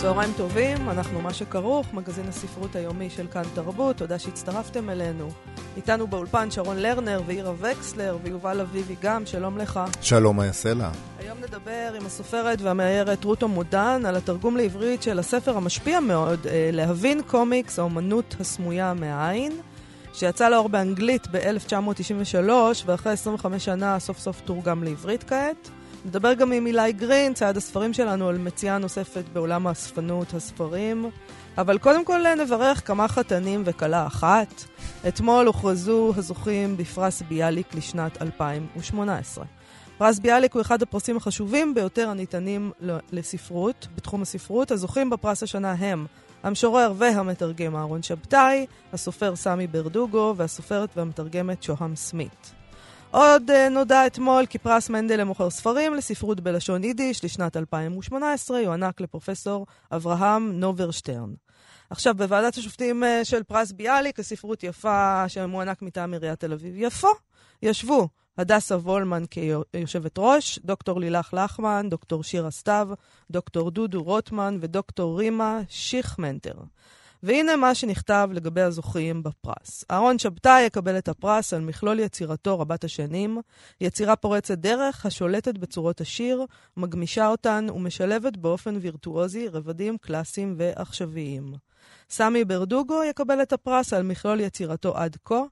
צהריים טובים, אנחנו מה שכרוך, מגזין הספרות היומי של כאן תרבות, תודה שהצטרפתם אלינו. איתנו באולפן שרון לרנר ואירה וקסלר ויובל אביבי גם, שלום לך. שלום, יעשה לה? היום נדבר עם הסופרת והמאיירת רוטו מודן על התרגום לעברית של הספר המשפיע מאוד, אה, להבין קומיקס, האומנות הסמויה מהעין, שיצא לאור באנגלית ב-1993, ואחרי 25 שנה סוף סוף תורגם לעברית כעת. נדבר גם עם אילי גרין, צעד הספרים שלנו, על מציאה נוספת בעולם האספנות, הספרים. אבל קודם כל נברך כמה חתנים וכלה אחת. אתמול הוכרזו הזוכים בפרס ביאליק לשנת 2018. פרס ביאליק הוא אחד הפרסים החשובים ביותר הניתנים לספרות, בתחום הספרות. הזוכים בפרס השנה הם המשורר והמתרגם אהרון שבתאי, הסופר סמי ברדוגו והסופרת והמתרגמת שוהם סמית. עוד אה, נודע אתמול כי פרס מנדל למוכר ספרים לספרות בלשון יידיש לשנת 2018 יוענק לפרופסור אברהם נוברשטרן. עכשיו, בוועדת השופטים אה, של פרס ביאליק לספרות יפה שמוענק מטעם עיריית תל אביב-יפו, ישבו הדסה וולמן כיושבת ראש, דוקטור לילך לחמן, דוקטור שירה סתיו, דוקטור דודו רוטמן ודוקטור רימה שיחמנטר. והנה מה שנכתב לגבי הזוכים בפרס. אהרון שבתאי יקבל את הפרס על מכלול יצירתו רבת השנים, יצירה פורצת דרך השולטת בצורות השיר, מגמישה אותן ומשלבת באופן וירטואוזי רבדים קלאסיים ועכשוויים. סמי ברדוגו יקבל את הפרס על מכלול יצירתו עד כה,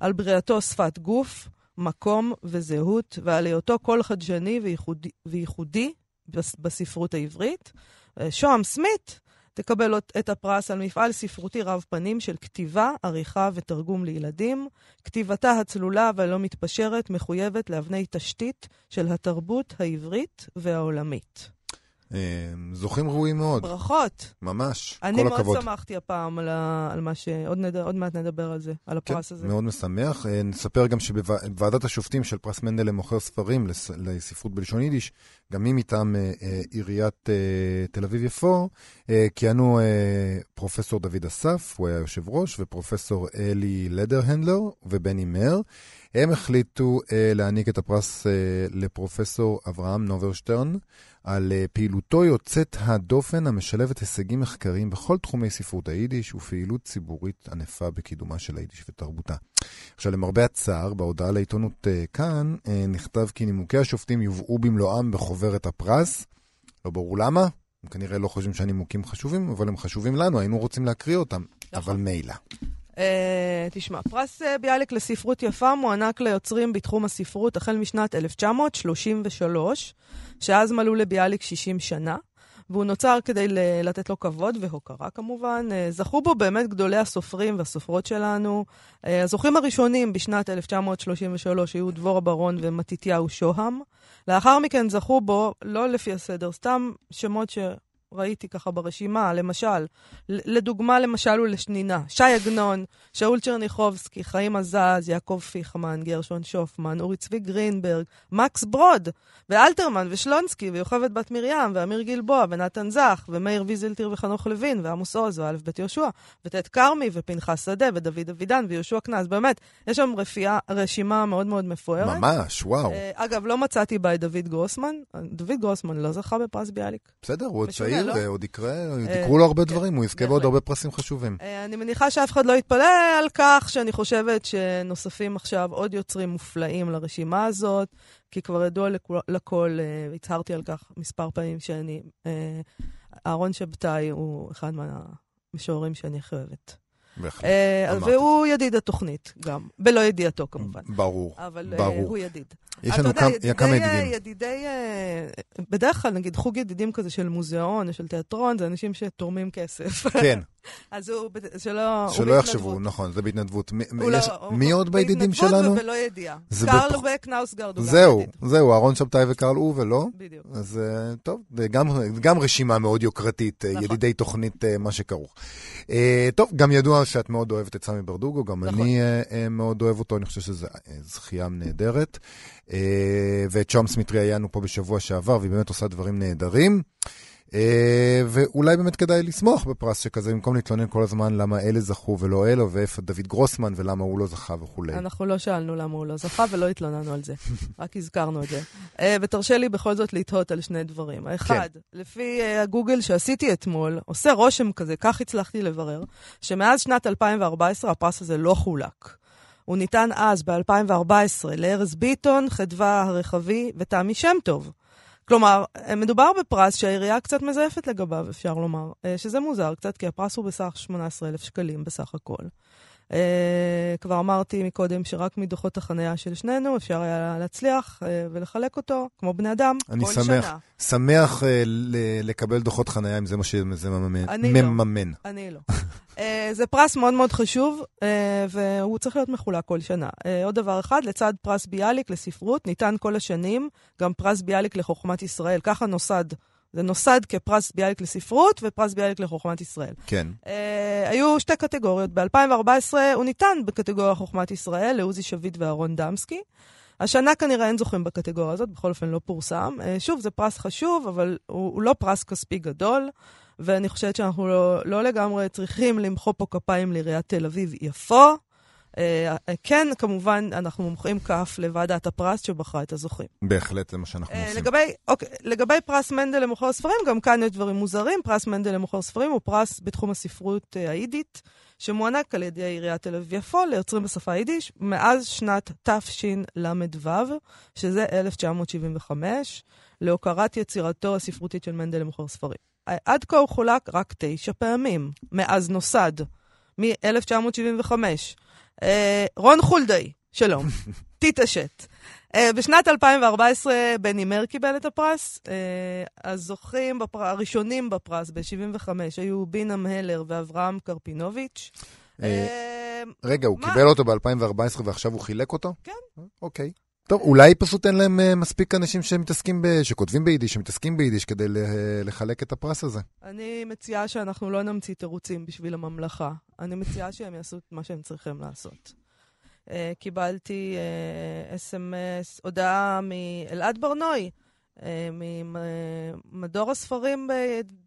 על בריאתו שפת גוף, מקום וזהות, ועל היותו קול חדשני וייחודי, וייחודי בספרות העברית. שוהם סמית תקבל את הפרס על מפעל ספרותי רב פנים של כתיבה, עריכה ותרגום לילדים. כתיבתה הצלולה והלא מתפשרת מחויבת לאבני תשתית של התרבות העברית והעולמית. זוכים ראויים מאוד. ברכות. ממש, כל אני הכבוד. מאוד שמחתי הפעם על, ה... על מה ש... עוד, נד... עוד מעט נדבר על זה, על הפרס כן, הזה. מאוד משמח. אה, נספר גם שבוועדת השופטים של פרס מנדל למוכר ספרים לס... לספרות בלשון יידיש, גם היא מטעם אה, אה, עיריית אה, תל אביב-יפו, כיהנו פרופסור דוד אסף, הוא היה יושב ראש, ופרופסור אלי לדרהנדלר ובני מאיר. הם החליטו להעניק את הפרס לפרופסור אברהם נוברשטרן על פעילותו יוצאת הדופן המשלבת הישגים מחקריים בכל תחומי ספרות היידיש ופעילות ציבורית ענפה בקידומה של היידיש ותרבותה. עכשיו, למרבה הצער, בהודעה לעיתונות כאן נכתב כי נימוקי השופטים יובאו במלואם בחוברת הפרס. לא ברור למה, הם כנראה לא חושבים שהנימוקים חשובים, אבל הם חשובים לנו, היינו רוצים להקריא אותם, אבל מילא. Uh, תשמע, פרס uh, ביאליק לספרות יפה מוענק ליוצרים בתחום הספרות החל משנת 1933, שאז מלאו לביאליק 60 שנה, והוא נוצר כדי לתת לו כבוד והוקרה כמובן. Uh, זכו בו באמת גדולי הסופרים והסופרות שלנו. Uh, הזוכים הראשונים בשנת 1933 היו דבורה ברון ומתתיהו שוהם. לאחר מכן זכו בו, לא לפי הסדר, סתם שמות ש... ראיתי ככה ברשימה, למשל, לדוגמה, למשל ולשנינה, שי עגנון, שאול צ'רניחובסקי, חיים עזז, יעקב פיכמן, גרשון שופמן, אורי צבי גרינברג, מקס ברוד, ואלתרמן, ושלונסקי, ויוכבד בת מרים, ואמיר גלבוע, ונתן זך, ומאיר ויזלטיר וחנוך לוין, ועמוס עוז, ואלף בית יהושע, וטט כרמי, ופנחס שדה, ודוד אבידן, ויהושע קנז. באמת, יש שם רפייה, רשימה מאוד מאוד מפוארת. ממש, וואו. אגב, לא מצאתי בה את דוד גרוסמן. דוד גרוסמן לא זכה בפרס ביאליק. בסדר, הוא עוד צעיר. לא? עוד יקרה, יקרו לו הרבה דברים, הוא יזכה בעוד הרבה פרסים חשובים. אני מניחה שאף אחד לא יתפלא על כך שאני חושבת שנוספים עכשיו עוד יוצרים מופלאים לרשימה הזאת, כי כבר ידוע לכל, הצהרתי על כך מספר פעמים שאני, אהרון שבתאי הוא אחד מהמשוררים שאני הכי אוהבת. בהחלט. והוא ידיד התוכנית גם, בלא ידיעתו כמובן. ברור, אבל ברור. הוא ידיד. יש לנו כמה ידידים. ידידי, בדרך כלל, נגיד, חוג ידידים כזה של מוזיאון או של תיאטרון, זה אנשים שתורמים כסף. כן, אז הוא, שלא... הוא שלא יחשבו. נכון, זה בהתנדבות. מי- הוא לא- הוא- מי עוד בידידים שלנו? בהתנדבות ובלא ידיעה. קרל וקנאוסגרד הוא גם זהו, ידיד. זהו, אהרון שבתאי וקרל אובה, לא? בדיוק. אז אה, טוב, גם, רשימה מאוד יוקרתית, אה, נכון. ידידי תוכנית אה, מה שכרוך. אה, טוב, גם ידוע שאת מאוד אוהבת את סמי ברדוגו, גם נכון. אני אה, מאוד אוהב אותו, אני חושב שזו אה, זכייה נהדרת. אה, ואת סמית הרי היה לנו פה בשבוע שעבר, והיא באמת עושה דברים נהדרים. אה, ואולי באמת כדאי לשמוח בפרס שכזה, במקום להתלונן כל הזמן למה אלה זכו ולא אלה, ואיפה דוד גרוסמן ולמה הוא לא זכה וכולי. אנחנו לא שאלנו למה הוא לא זכה ולא התלוננו על זה, רק הזכרנו את זה. אה, ותרשה לי בכל זאת לתהות על שני דברים. האחד, לפי אה, הגוגל שעשיתי אתמול, עושה רושם כזה, כך הצלחתי לברר, שמאז שנת 2014 הפרס הזה לא חולק. הוא ניתן אז, ב-2014, לארז ביטון, חדווה הרחבי ותמי שם טוב. כלומר, אה, מדובר בפרס שהעירייה קצת מזייפת לגביו, אפשר לומר, אה, שזה מוזר קצת, כי הפרס הוא בסך 18,000 שקלים בסך הכל. אה, כבר אמרתי מקודם שרק מדוחות החנייה של שנינו אפשר היה להצליח אה, ולחלק אותו, כמו בני אדם, אני כל שמח. שנה. שמח אה, ל- לקבל דוחות חנייה אם זה מה שזה מממן. אני לא. אני לא. אה, זה פרס מאוד מאוד חשוב, אה, והוא צריך להיות מחולק כל שנה. אה, עוד דבר אחד, לצד פרס ביאליק לספרות, ניתן כל השנים גם פרס ביאליק לחוכמת ישראל. ככה נוסד. זה נוסד כפרס ביאליק לספרות ופרס ביאליק לחוכמת ישראל. כן. אה, היו שתי קטגוריות. ב-2014 הוא ניתן בקטגוריה חוכמת ישראל לעוזי שביט ואהרון דמסקי. השנה כנראה אין זוכים בקטגוריה הזאת, בכל אופן לא פורסם. אה, שוב, זה פרס חשוב, אבל הוא, הוא לא פרס כספי גדול, ואני חושבת שאנחנו לא, לא לגמרי צריכים למחוא פה כפיים לעיריית תל אביב-יפו. Uh, כן, כמובן, אנחנו מומחים כף לוועדת הפרס שבחרה את הזוכים. בהחלט, זה מה שאנחנו אה, עושים. לגבי, אוקיי, לגבי פרס מנדל למוכר ספרים, גם כאן יש דברים מוזרים. פרס מנדל למוכר ספרים הוא פרס בתחום הספרות אה, היידית, שמוענק על ידי עיריית תל אביב-יפו ליוצרים בשפה היידיש מאז שנת תשל"ו, שזה 1975, להוקרת יצירתו הספרותית של מנדל למוכר ספרים. עד כה הוא חולק רק תשע פעמים, מאז נוסד, מ-1975. אה, רון חולדאי, שלום, תתעשת. Uh, בשנת 2014 בני מר קיבל את הפרס. Uh, הזוכים בפר... הראשונים בפרס ב-75 היו בינה מהלר ואברהם קרפינוביץ'. אה, רגע, הוא מה? קיבל אותו ב-2014 ועכשיו הוא חילק אותו? כן. אוקיי. טוב, אולי פשוט אין להם אה, מספיק אנשים שמתעסקים, ב... שכותבים ביידיש, שמתעסקים ביידיש כדי ל- לחלק את הפרס הזה. אני מציעה שאנחנו לא נמציא תירוצים בשביל הממלכה. אני מציעה שהם יעשו את מה שהם צריכים לעשות. Uh, קיבלתי uh, אס.אם.אס, הודעה מאלעד ברנועי, uh, ממדור הספרים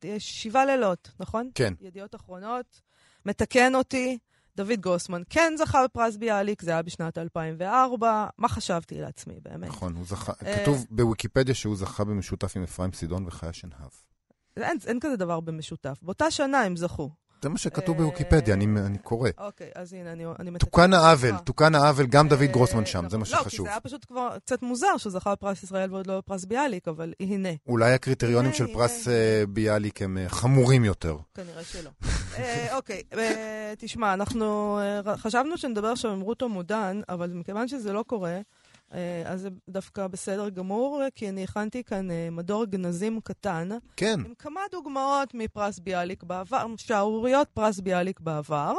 בשבעה לילות, נכון? כן. ידיעות אחרונות, מתקן אותי, דוד גרוסמן כן זכה בפרס ביאליק, זה היה בשנת 2004, מה חשבתי לעצמי, באמת? נכון, הוא זכה, אה, כתוב בוויקיפדיה שהוא זכה במשותף עם אפרים סידון וחיה שנהב. אין, אין כזה דבר במשותף. באותה שנה הם זכו. זה מה שכתוב אה, בוויקיפדיה, אני אני קורא. אוקיי, אז הנה, אני, מתקן. תוקן העוול. תוקן העוול, גם דוד אה, גרוסמן שם, זה. מה לא, כי שחשוב. זה היה פשוט כבר קצת מוזר שהוא זכה בפרס ישראל ועוד לא בפרס ביאליק, אבל הנה, אולי הקריטריונים של אה, פרס ביאליק הם חמורים יותר. כנראה שלא. אוקיי, תשמע, אנחנו חשבנו שנדבר עכשיו עם רוטו מודן, אבל מכיוון שזה לא קורה, אז זה דווקא בסדר גמור, כי אני הכנתי כאן אה, מדור גנזים קטן, כן, עם כמה דוגמאות מפרס ביאליק בעבר, שערוריות פרס ביאליק בעבר,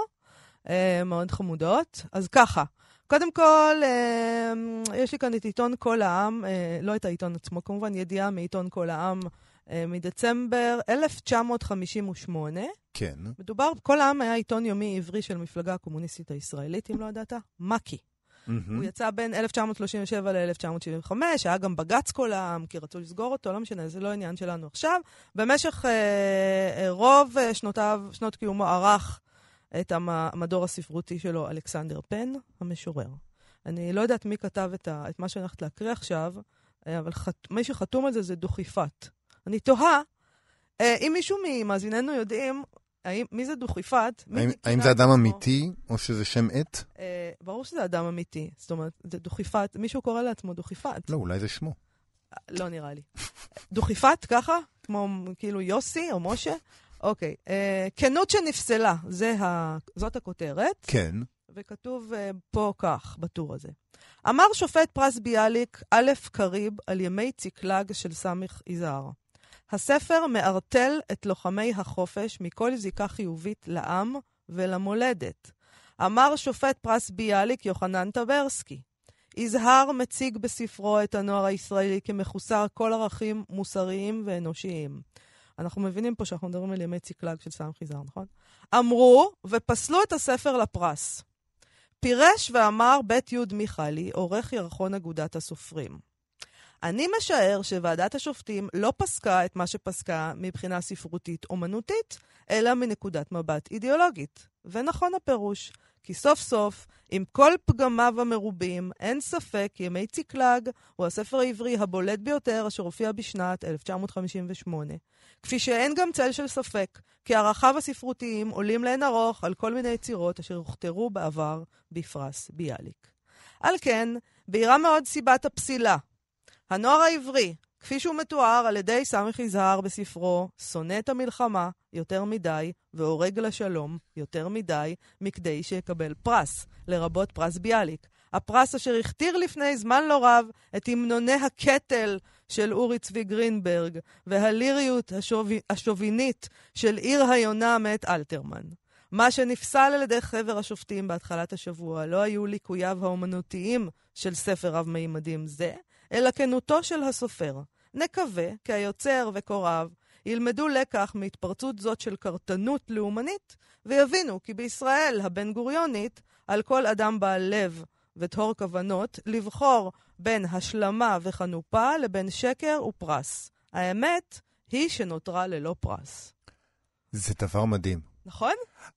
אה, מאוד חמודות. אז ככה, קודם כל, אה, יש לי כאן את עיתון כל העם, אה, לא את העיתון עצמו, כמובן, ידיעה מעיתון כל העם אה, מדצמבר 1958. כן. מדובר, כל העם היה עיתון יומי עברי של המפלגה הקומוניסטית הישראלית, אם לא ידעת, מק"י. מהמם. הוא יצא בין 1937 ל-1975, היה גם בג"ץ העם, כי רצו לסגור אותו, לא משנה, זה לא עניין שלנו עכשיו. במשך אה, אה, רוב אה, שנותיו, שנות קיומו ערך את המ- המדור הספרותי שלו אלכסנדר פן, המשורר. אני לא יודעת מי כתב את, ה, את מה שאני הולכת להקריא עכשיו, אה, אבל חת, מי שחתום על זה זה דוכיפת. אני תוהה, אם מישהו ממאזיננו יודעים, האם, מי זה דוכיפת? מי האם- זה אדם? אמיתי, או שזה שם עט? אה, ברור שזה אדם אמיתי. זאת אומרת, זה דוכיפת, מישהו קורא לעצמו דוכיפת. לא, אולי זה שמו. לא נראה לי. דוכיפת, ככה? כמו כאילו יוסי או משה? אוקיי. אה, כנות שנפסלה, זה ה... זאת הכותרת, כן. וכתוב אה, פה כך, בטור הזה. אמר שופט פרס ביאליק א' קריב על ימי ציקלג של סמיך יזהר. הספר מערטל את לוחמי החופש מכל זיקה חיובית לעם ולמולדת. אמר שופט פרס ביאליק יוחנן טברסקי, יזהר מציג בספרו את הנוער הישראלי כמחוסר כל ערכים מוסריים ואנושיים. אנחנו מבינים פה שאנחנו מדברים על ימי ציקלג של סמי חיזר, נכון? אמרו ופסלו את הספר לפרס. פירש ואמר בית י' מיכלי, עורך ירחון אגודת הסופרים. אני משער שוועדת השופטים לא פסקה את מה שפסקה מבחינה ספרותית-אומנותית, אלא מנקודת מבט אידיאולוגית. ונכון הפירוש, כי סוף סוף, עם כל פגמיו המרובים, אין ספק כי ימי ציקלג הוא הספר העברי הבולט ביותר אשר הופיע בשנת 1958. כפי שאין גם צל של ספק, כי ערכיו הספרותיים עולים לאין ארוך על כל מיני יצירות אשר הוכתרו בעבר בפרס ביאליק. על כן, בהירה מאוד סיבת הפסילה. הנוער העברי, כפי שהוא מתואר על ידי סמך יזהר בספרו "שונא את המלחמה יותר מדי והורג לשלום יותר מדי, מכדי שיקבל פרס, לרבות פרס ביאליק. הפרס אשר הכתיר לפני זמן לא רב את המנוני הקטל של אורי צבי גרינברג והליריות השובי, השובינית של עיר היונה מאת אלתרמן. מה שנפסל על ידי חבר השופטים בהתחלת השבוע לא היו ליקוייו האומנותיים של ספר רב-מימדים זה, אלא כנותו של הסופר. נקווה כי היוצר וקוראיו ילמדו לקח מהתפרצות זאת של קרטנות לאומנית, ויבינו כי בישראל הבן-גוריונית, על כל אדם בעל לב וטהור כוונות, לבחור בין השלמה וחנופה לבין שקר ופרס. האמת היא שנותרה ללא פרס. זה דבר מדהים. נכון?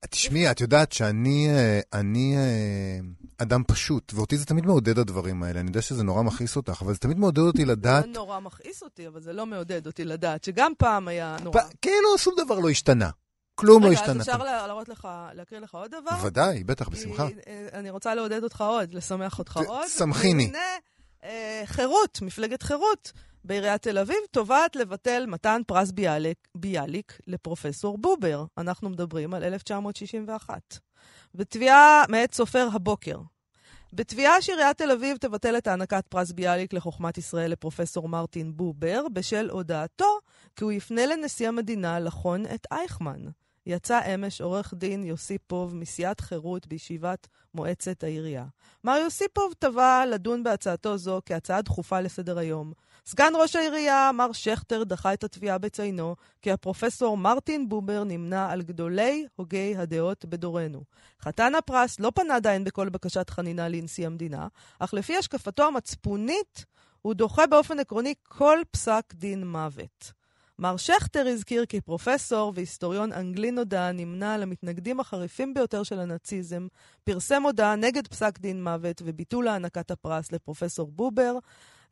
תשמעי, את יודעת שאני אה, אני, אה, אדם פשוט, ואותי זה תמיד מעודד הדברים האלה. אני יודע שזה נורא מכעיס אותך, אבל זה תמיד מעודד אותי לדעת... זה נורא מכעיס אותי, אבל זה לא מעודד אותי לדעת, שגם פעם היה נורא. פ... כאילו שום דבר לא השתנה. כלום לא השתנה. רגע, אז אפשר להראות לך, להקריא לך עוד דבר? בוודאי, בטח, בשמחה. אה, אני רוצה לעודד אותך עוד, לשמח אותך עוד. שמחיני. חירות, מפלגת חירות. בעיריית תל אביב תובעת לבטל מתן פרס ביאליק, ביאליק לפרופסור בובר. אנחנו מדברים על 1961. בתביעה מאת סופר הבוקר. בתביעה שעיריית תל אביב תבטל את הענקת פרס ביאליק לחוכמת ישראל לפרופסור מרטין בובר, בשל הודעתו כי הוא יפנה לנשיא המדינה לחון את אייכמן. יצא אמש עורך דין יוסיפוב מסיעת חירות בישיבת מועצת העירייה. מר יוסיפוב תבע לדון בהצעתו זו כהצעה דחופה לסדר היום, סגן ראש העירייה, מר שכטר, דחה את התביעה בציינו, כי הפרופסור מרטין בובר נמנה על גדולי הוגי הדעות בדורנו. חתן הפרס לא פנה עדיין בכל בקשת חנינה לנשיא המדינה, אך לפי השקפתו המצפונית, הוא דוחה באופן עקרוני כל פסק דין מוות. מר שכטר הזכיר כי פרופסור והיסטוריון אנגלי נודע נמנה על המתנגדים החריפים ביותר של הנאציזם, פרסם הודעה נגד פסק דין מוות וביטול הענקת הפרס לפרופסור בובר,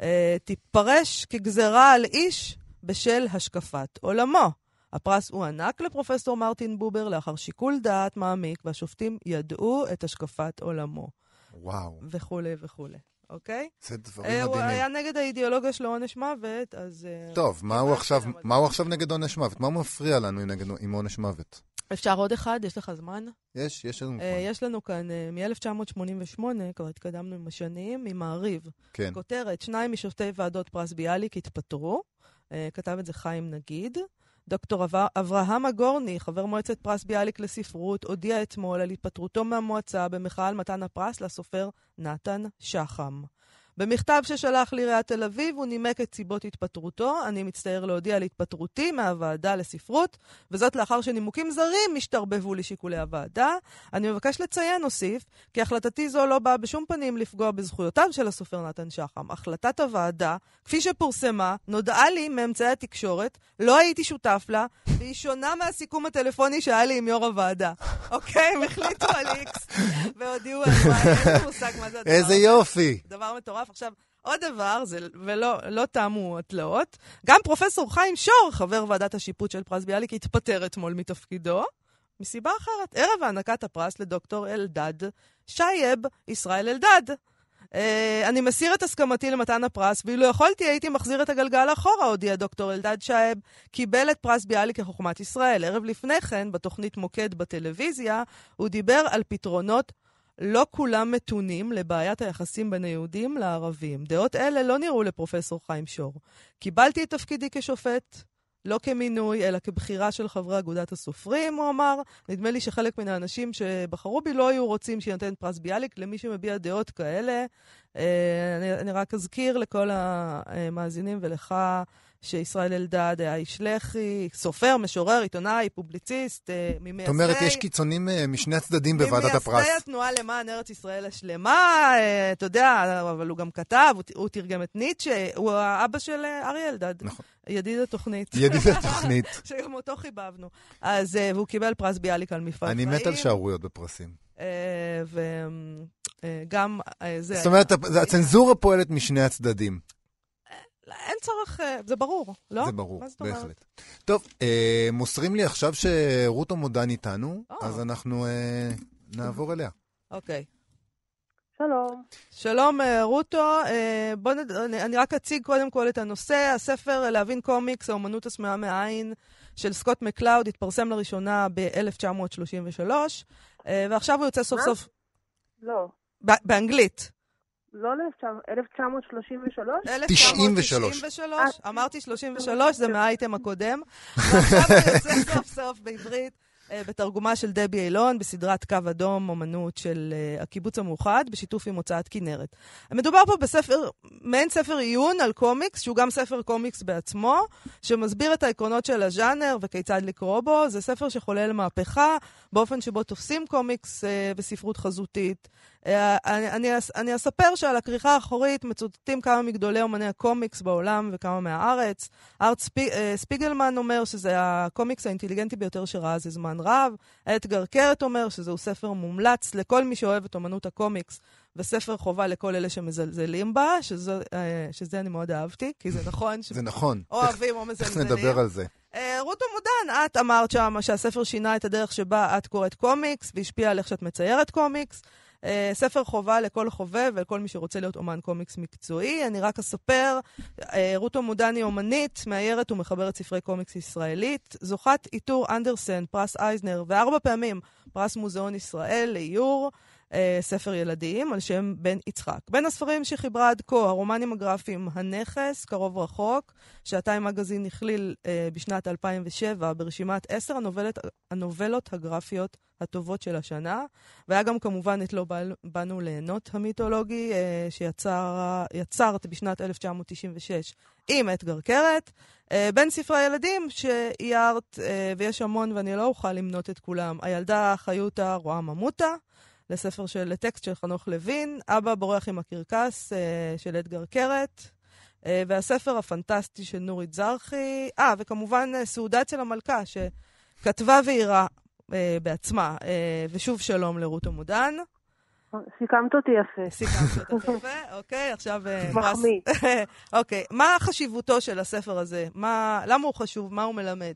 אה, תתפרש כגזרה על איש בשל השקפת עולמו. הפרס הוענק לפרופסור מרטין בובר לאחר שיקול דעת מעמיק, והשופטים ידעו את השקפת עולמו. וואו. וכולי וכולי, אוקיי? זה דברים אה, מדהימים. הוא היה נגד האידיאולוגיה של עונש מוות, אז... אה, טוב, מה הוא קיבלתי עכשיו- גם את מה. הוא עכשיו נגד עונש מוות? מה מפריע לנו עם עם עונש מוות? אפשר עוד אחד? יש לך זמן? יש, יש לנו... אה, יש לנו כאן, אה, מ-1988, כבר התקדמנו עם השנים, ממעריב. כן. כותרת, שניים משופטי ועדות פרס ביאליק התפטרו. כתב את זה חיים נגיד. דוקטור אב- אברהם אגורני, חבר מועצת פרס ביאליק לספרות, הודיע אתמול על התפטרותו מהמועצה במחאה על מתן הפרס לסופר נתן שחם. במכתב ששלח לעיריית תל אביב הוא נימק את סיבות התפטרותו. אני מצטער להודיע על התפטרותי מהוועדה לספרות, וזאת לאחר שנימוקים זרים השתרבבו לשיקולי הוועדה. אני מבקש לציין, הוסיף, כי החלטתי זו לא באה בשום פנים לפגוע בזכויותיו של הסופר נתן שחם. החלטת הוועדה, כפי שפורסמה, נודעה לי מאמצעי התקשורת, לא הייתי שותף לה, והיא שונה מהסיכום הטלפוני שהיה לי עם יו"ר הוועדה. אוקיי, הם החליטו על איקס, והודיעו על Y, אין לי מושג מה זה הדבר הזה. יופי! דבר מטורף. עכשיו, עוד דבר, זה, ולא לא תמו התלאות, גם פרופסור חיים שור, חבר ועדת השיפוט של פרס ביאליק, התפטר אתמול מתפקידו, מסיבה אחרת. ערב הענקת הפרס לדוקטור אלדד, שייב ישראל אלדד. אה, אני מסיר את הסכמתי למתן הפרס, ואילו יכולתי הייתי מחזיר את הגלגל אחורה, הודיע דוקטור אלדד שייב, קיבל את פרס ביאליק כחוכמת ישראל. ערב לפני כן, בתוכנית מוקד בטלוויזיה, הוא דיבר על פתרונות לא כולם מתונים לבעיית היחסים בין היהודים לערבים. דעות אלה לא נראו לפרופסור חיים שור. קיבלתי את תפקידי כשופט, לא כמינוי, אלא כבחירה של חברי אגודת הסופרים, הוא אמר. נדמה לי שחלק מן האנשים שבחרו בי לא היו רוצים שיינתן פרס ביאליק למי שמביע דעות כאלה. אה, אני, אני רק אזכיר לכל המאזינים ולך שישראל אלדד היה איש לח"י, סופר, משורר, עיתונאי, פובליציסט, אה, ממייסדי... זאת אומרת, יש קיצונים אה, משני הצדדים בוועדת הפרס. ממייסדי התנועה למען ארץ ישראל השלמה, אה, אתה יודע, אבל הוא גם כתב, הוא, הוא תרגם את ניטשה, הוא האבא של אריה אלדד. נכון. ידיד התוכנית. ידיד התוכנית. שגם אותו חיבבנו. אז, והוא קיבל פרס ביאליק על מפעל אני מת על שערוריות בפרסים. וגם זה... זאת אומרת, הצנזורה פועלת משני הצדדים. אין צורך, אה, זה ברור, לא? זה ברור, בהחלט. טוב, אה, מוסרים לי עכשיו שרוטו מודן איתנו, oh. אז אנחנו אה, נעבור אליה. אוקיי. Okay. שלום. שלום, אה, רוטו. אה, בוא נד... אני רק אציג קודם כל את הנושא. הספר להבין קומיקס, האומנות הסמויה מעין, של סקוט מקלאוד, התפרסם לראשונה ב-1933, ועכשיו הוא יוצא סוף מה? סוף... לא. באנגלית. לא 1933? 1993. אמרתי 33, זה מהאייטם הקודם. ועכשיו הוא יוצא סוף סוף בעברית. בתרגומה של דבי אילון, בסדרת קו אדום, אומנות של uh, הקיבוץ המאוחד, בשיתוף עם הוצאת כנרת. מדובר פה בספר, מעין ספר עיון על קומיקס, שהוא גם ספר קומיקס בעצמו, שמסביר את העקרונות של הז'אנר וכיצד לקרוא בו. זה ספר שחולל מהפכה באופן שבו תופסים קומיקס uh, בספרות חזותית. אני, אני, אני אספר שעל הכריכה האחורית מצוטטים כמה מגדולי אומני הקומיקס בעולם וכמה מהארץ. ארט ספי, uh, ספיגלמן אומר שזה הקומיקס האינטליגנטי ביותר שראה זה זמן רב. אתגר קרת אומר שזהו ספר מומלץ לכל מי שאוהב את אומנות הקומיקס, וספר חובה לכל אלה שמזלזלים בה, שזה, שזה אני מאוד אהבתי, כי זה נכון. זה נכון. אוהבים או מזלזלים. איך נדבר על זה? רותו מודן, את אמרת שם שהספר שינה את הדרך שבה את קוראת קומיקס, והשפיע על איך שאת מציירת קומיקס. אה, ספר חובה לכל חובב ולכל מי שרוצה להיות אומן קומיקס מקצועי. אני רק אספר, רותו מודן היא אומנית, מאיירת ומחברת ספרי קומיקס ישראלית, זוכת עיטור אנדרסן, פרס אייזנר, וארבע פעמים פרס מוזיאון ישראל לאיור. אה, ספר ילדים על שם בן יצחק. בין הספרים שחיברה עד כה, הרומנים הגרפיים הנכס, קרוב רחוק, שהטיים מגזין הכליל אה, בשנת 2007 ברשימת עשר הנובלת, הנובלות הגרפיות הטובות של השנה, והיה גם כמובן את לא באנו ליהנות המיתולוגי, אה, שיצרת בשנת 1996 עם אתגר קרת. אה, בין ספרי הילדים שאיירת, אה, ויש המון ואני לא אוכל למנות את כולם, הילדה חיותה רואה ממותה. לספר של טקסט של חנוך לוין, אבא בורח עם הקרקס אה, של אדגר קרת, אה, והספר הפנטסטי של נורית זרחי, אה, וכמובן אה, סעודה אצל המלכה, שכתבה ואירה בעצמה, ושוב שלום לרות עמודן. סיכמת אותי יפה. סיכמת אותי יפה, אוקיי, עכשיו... מחמיא. אוקיי, מה חשיבותו של הספר הזה? מה, למה הוא חשוב? מה הוא מלמד?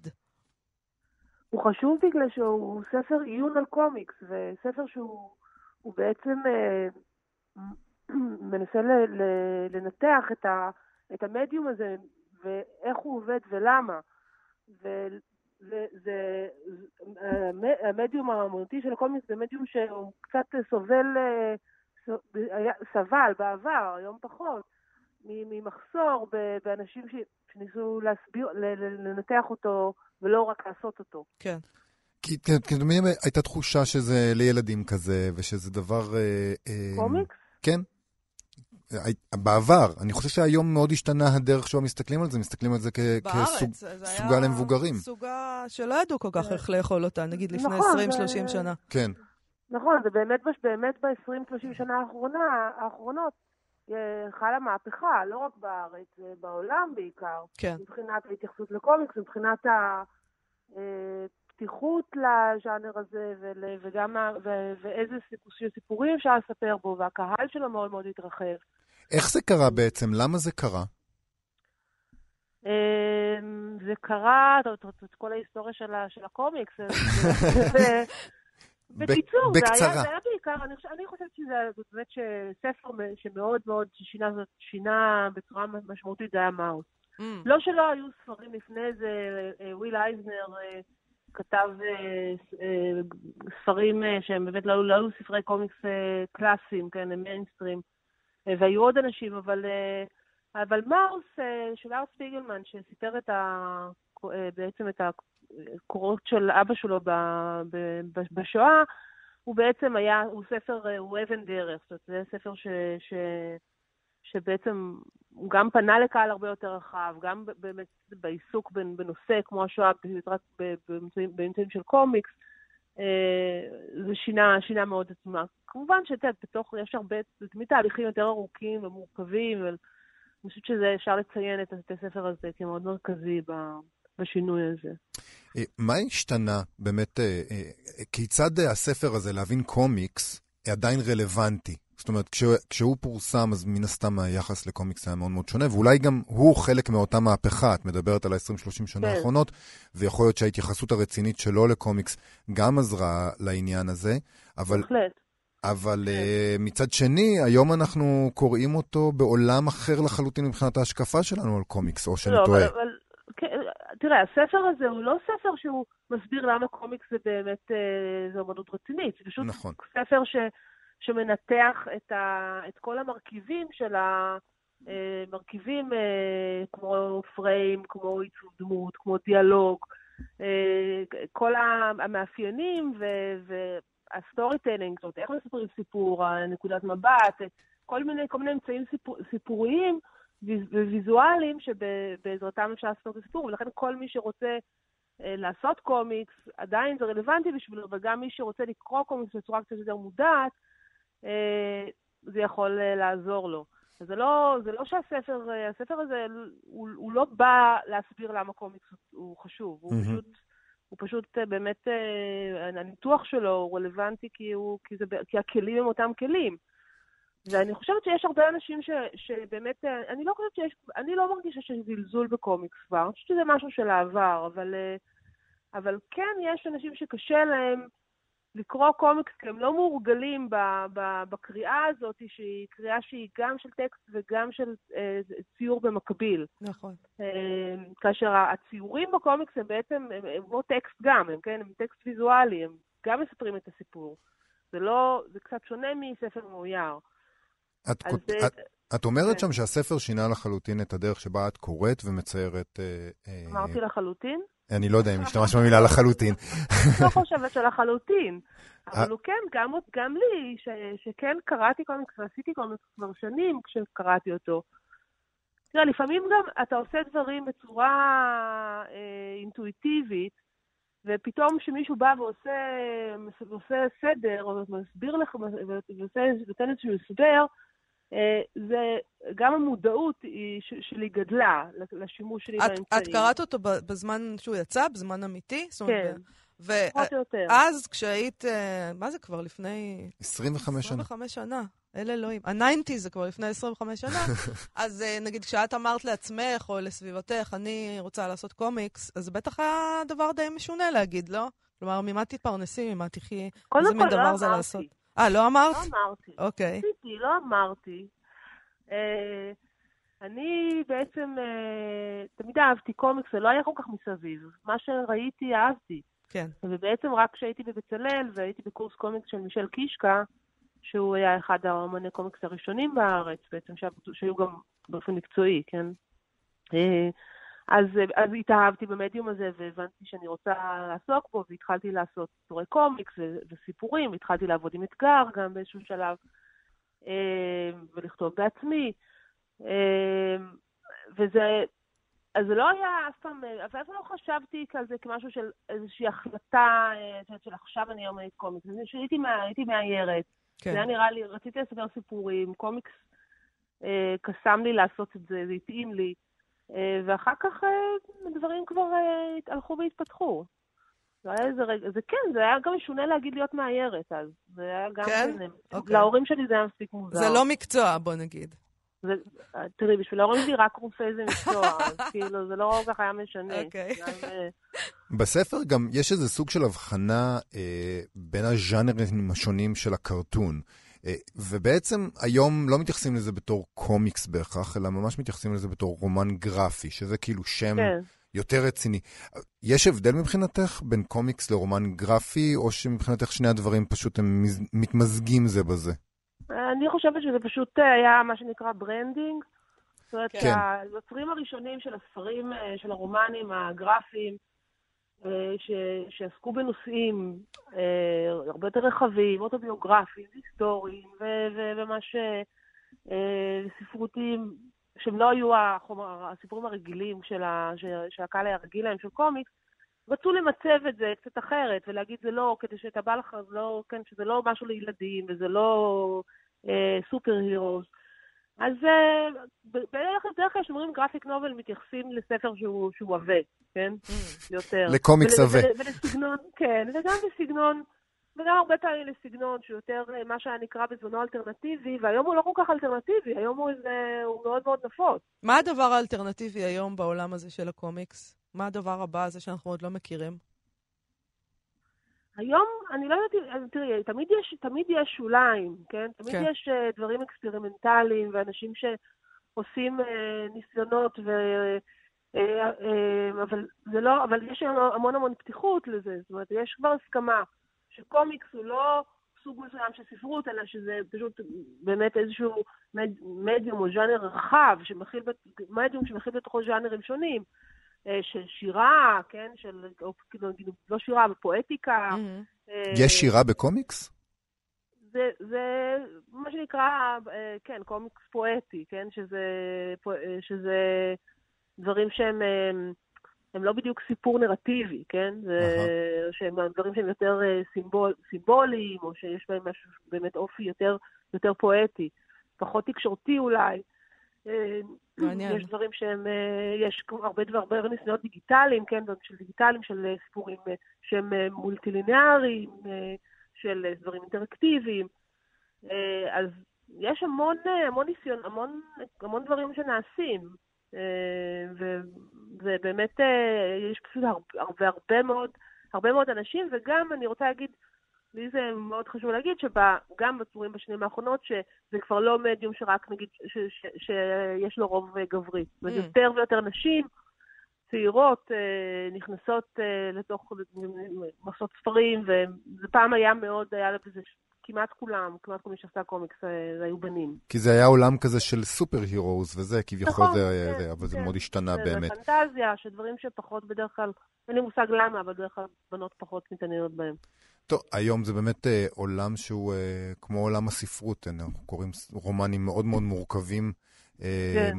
הוא חשוב בגלל שהוא ספר עיון על קומיקס, וספר שהוא בעצם אה, מנסה לנתח את, ה, את המדיום הזה, ואיך הוא עובד ולמה. וזה, המדיום האמנותי של הקומיקס זה מדיום שהוא קצת סובל, אה, סבל בעבר, היום פחות, ממחסור באנשים שניסו להסביר, לנתח אותו ולא רק לעשות אותו. כן. כי תמיד הייתה תחושה שזה לילדים כזה, ושזה דבר... אה, אה, קומיקס? כן. בעבר, אני חושב שהיום מאוד השתנה הדרך שבה מסתכלים על זה, מסתכלים על זה כסוגה למבוגרים. סוגה שלא ידעו כל כך איך לאכול אותה, נגיד לפני 20-30 נכון, שנה. כן. נכון, זה באמת, באמת ב-20-30 שנה האחרונה, האחרונות חלה מהפכה, לא רק בארץ, בעולם בעיקר. כן. מבחינת ההתייחסות לקומיקס, מבחינת הפתיחות לז'אנר הזה, וגם ואיזה סיפורים אפשר לספר בו, והקהל שלו מאוד מאוד התרחב. איך זה קרה בעצם? למה זה קרה? אמ, זה קרה, את כל ההיסטוריה של הקומיקס. בקיצור, בקצרה. זה היה בעיקר, אני, חושב, אני חושבת שזה באמת ספר שמאוד מאוד שינה, שינה בצורה משמעותית, זה היה מאוס. Mm. לא שלא היו ספרים לפני זה, אה, וויל אייזנר אה, כתב אה, ספרים שהם באמת לא, לא היו ספרי קומיקס קלאסיים, כן, הם מיינסטרים, והיו עוד אנשים, אבל, אבל מאוס של ארט ספיגלמן, שסיפר את בעצם את הקורות של אבא שלו בשואה, הוא בעצם היה, הוא ספר, הוא אבן דרך, זאת אומרת, זה ספר ש, ש, שבעצם הוא גם פנה לקהל הרבה יותר רחב, גם באמת בעיסוק בנושא כמו השואה, באמצעים של קומיקס, אה, זה שינה, שינה מאוד את עצמה. כמובן שאת יודעת, בתוך, יש הרבה, זה תמיד תהליכים יותר ארוכים ומורכבים, ואני חושבת שאפשר לציין את הספר הזה כמאוד מרכזי בשינוי הזה. אה, מה השתנה באמת, אה, כיצד הספר הזה, להבין קומיקס, עדיין רלוונטי? זאת אומרת, כשהוא, כשהוא פורסם, אז מן הסתם היחס לקומיקס היה מאוד מאוד שונה, ואולי גם הוא חלק מאותה מהפכה, את מדברת על ה-20-30 שנה כן. האחרונות, ויכול להיות שההתייחסות הרצינית שלו לקומיקס גם עזרה לעניין הזה, אבל... בהחלט. אבל כן. uh, מצד שני, היום אנחנו קוראים אותו בעולם אחר לחלוטין מבחינת ההשקפה שלנו על קומיקס, או שאני לא, טועה. אבל, אבל כן, תראה, הספר הזה הוא לא ספר שהוא מסביר למה קומיקס זה באמת, אה, זו אמנות רצינית, זה פשוט נכון. ספר ש... שמנתח את, ה, את כל המרכיבים של המרכיבים אה, אה, כמו פריים, כמו עיצוב דמות, כמו דיאלוג, אה, כל המאפיינים וה storytelling, זאת אומרת, איך מספרים סיפור, נקודת מבט, כל מיני, כל מיני אמצעים סיפור, סיפוריים וויזואליים שבעזרתם אפשר לעשות את הסיפור, ולכן כל מי שרוצה לעשות קומיקס, עדיין זה רלוונטי בשבילו, אבל גם מי שרוצה לקרוא קומיקס בצורה קצת יותר מודעת, זה יכול אה, לעזור לו. זה לא, זה לא שהספר, אה, הספר הזה, הוא, הוא לא בא להסביר למה קומיקס הוא חשוב, הוא mm-hmm. פשוט... הוא פשוט באמת, הניתוח שלו הוא רלוונטי כי, הוא, כי, זה, כי הכלים הם אותם כלים. ואני חושבת שיש הרבה אנשים ש, שבאמת, אני לא חושבת שיש, אני לא מרגישה שיש זלזול בקומיקס כבר, אני חושבת שזה משהו של העבר, אבל, אבל כן יש אנשים שקשה להם לקרוא קומיקס, כי הם לא מורגלים ב, ב, בקריאה הזאת, שהיא קריאה שהיא גם של טקסט וגם של אה, ציור במקביל. נכון. אה, כאשר הציורים בקומיקס הם בעצם, הם, הם כמו טקסט גם, הם, כן, הם טקסט ויזואלי, הם גם מספרים את הסיפור. זה לא, זה קצת שונה מספר מאויר. את, כות, זה, את, את אומרת כן. שם שהספר שינה לחלוטין את הדרך שבה את קוראת ומציירת... אה, אה אמרתי לחלוטין? אני לא יודע אם השתמשת במילה לחלוטין. לא חושבת שלחלוטין. אבל אה. הוא כן, גם, גם לי, ש, שכן קראתי קומיקס ועשיתי קומיקס כבר שנים כשקראתי אותו. תראה, לפעמים גם אתה עושה דברים בצורה אה, אינטואיטיבית, ופתאום כשמישהו בא ועושה, ועושה סדר, או מסביר לך, ונותן איזשהו הסבר, זה, גם המודעות היא, שלי גדלה לשימוש שלי באמצעים. את קראת אותו בזמן שהוא יצא, בזמן אמיתי? כן. פחות או יותר. ואז כשהיית, אה, מה זה כבר לפני... 25 שנה. 25 שנה. אל אלוהים. ה-90 זה כבר לפני 25 שנה. אז אה, נגיד, כשאת אמרת לעצמך או לסביבתך, אני רוצה לעשות קומיקס, אז בטח היה דבר די משונה להגיד, לא? כלומר, ממה תתפרנסי, ממה תחי, איזה מין דבר לא זה אמרתי. לעשות? אה, לא אמרת? לא אמרתי. אוקיי. ניסיתי, לא אמרתי. אה, אני בעצם אה, תמיד אהבתי קומיקס, זה לא היה כל כך מסביב. מה שראיתי, אהבתי. כן. ובעצם רק כשהייתי בבצלאל והייתי בקורס קומיקס של מישל קישקה, שהוא היה אחד האמני קומיקס הראשונים בארץ, בעצם שהיו גם באופן מקצועי, כן? אה, אז, אז התאהבתי במדיום הזה והבנתי שאני רוצה לעסוק בו, והתחלתי לעשות סיפורי קומיקס וסיפורים, התחלתי לעבוד עם אתגר גם באיזשהו שלב, אה, ולכתוב בעצמי. אה, וזה, אז זה לא היה אף פעם, אף פעם לא חשבתי כזה כמשהו של איזושהי החלטה, את של עכשיו אני אומרת קומיקס. הייתי, הייתי מאיירת. כן. זה היה נראה לי, רציתי לספר סיפורים, קומיקס אה, קסם לי לעשות את זה, זה התאים לי. אה, ואחר כך אה, דברים כבר אה, הלכו והתפתחו. זה היה איזה רגע, זה כן, זה היה גם משונה להגיד להיות מאיירת אז. זה היה גם... כן? אוקיי. להורים שלי זה היה מספיק מוזר. זה לא מקצוע, בוא נגיד. זה, תראי, בשביל ההורים שלי רק רופא זה מקצוע, אז כאילו, זה לא כל כך היה משנה. אוקיי. בספר גם יש איזה סוג של הבחנה אה, בין הז'אנרים השונים של הקרטון. אה, ובעצם היום לא מתייחסים לזה בתור קומיקס בהכרח, אלא ממש מתייחסים לזה בתור רומן גרפי, שזה כאילו שם כן. יותר רציני. יש הבדל מבחינתך בין קומיקס לרומן גרפי, או שמבחינתך שני הדברים פשוט הם מתמזגים זה בזה? אני חושבת שזה פשוט היה מה שנקרא branding. זאת אומרת, כן. היוצרים הראשונים של הספרים, של הרומנים הגרפיים, ש, שעסקו בנושאים הרבה יותר רחבים, אוטוביוגרפיים, היסטוריים, וממש ספרותיים, שהם לא היו החומר, הסיפורים הרגילים של, ה, שהקהל היה רגיל להם, של קומיקס, רצו למצב את זה קצת אחרת, ולהגיד זה לא, כדי שאתה בא לך, לא, כן, שזה לא משהו לילדים, וזה לא אה, סופר הירוס. אז אה, בדרך כלל כשאומרים גרפיק נובל מתייחסים לספר שהוא, שהוא עבה, כן? Mm. יותר. לקומיקס עבה. ולסגנון, כן, וגם בסגנון, וגם הרבה פעמים לסגנון שהוא יותר אה, מה שהיה נקרא בזמנו אלטרנטיבי, והיום הוא לא כל כך אלטרנטיבי, היום הוא, איזה, הוא מאוד מאוד נפוץ. מה הדבר האלטרנטיבי היום בעולם הזה של הקומיקס? מה הדבר הבא הזה שאנחנו עוד לא מכירים? היום, אני לא יודעת, תראי, תמיד יש, תמיד יש שוליים, כן? תמיד כן. יש אה, דברים אקספרימנטליים ואנשים שעושים uh, ניסיונות, ו, אה, אה, אבל זה לא, אבל יש המון המון פתיחות לזה, זאת אומרת, יש כבר הסכמה שקומיקס הוא לא סוג מסוים של ספרות, אלא שזה פשוט באמת איזשהו מד, מדיום או ז'אנר רחב, שמכיל, מדיום שמכיל בתוכו ז'אנרים שונים. אה, של שירה, כן, של, או כאילו, לא שירה, אבל פואטיקה. Mm-hmm. יש שירה בקומיקס? זה, זה מה שנקרא, אה, כן, קומיקס פואטי, כן, שזה, שזה דברים שהם הם לא בדיוק סיפור נרטיבי, כן? זה, uh-huh. שהם דברים שהם יותר סימבול, סימבוליים, או שיש בהם משהו באמת אופי יותר, יותר פואטי, פחות תקשורתי אולי. מעניין. יש דברים שהם, אה, יש הרבה דבר, הרבה ניסיונות דיגיטליים, כן, של דיגיטליים, של אה, סיפורים אה, שהם מולטילינאריים, של דברים אינטראקטיביים. אז יש המון, המון ניסיון, המון, המון דברים שנעשים. ובאמת יש פשוט הרבה, הרבה מאוד, הרבה מאוד אנשים, וגם אני רוצה להגיד, לי זה מאוד חשוב להגיד שגם בצורים בשנים האחרונות, שזה כבר לא מדיום שרק נגיד, ש, ש, ש, שיש לו רוב גברי. זאת אומרת, mm. יותר ויותר נשים צעירות אה, נכנסות אה, לתוך מסות ספרים, וזה פעם היה מאוד, היה לזה כמעט כולם, כמעט כל מי שעשה קומיקס, אה, היו בנים. כי זה היה עולם כזה של סופר הירוז וזה, כביכול נכון, זה, כן, זה, אבל כן. זה מאוד השתנה זה, באמת. זה פנטזיה, שדברים שפחות בדרך כלל, אין לי מושג למה, אבל בדרך כלל בנות פחות מתעניינות בהם. טוב, היום זה באמת אה, עולם שהוא אה, כמו עולם הספרות, אנחנו קוראים רומנים מאוד מאוד מורכבים. אה, כן.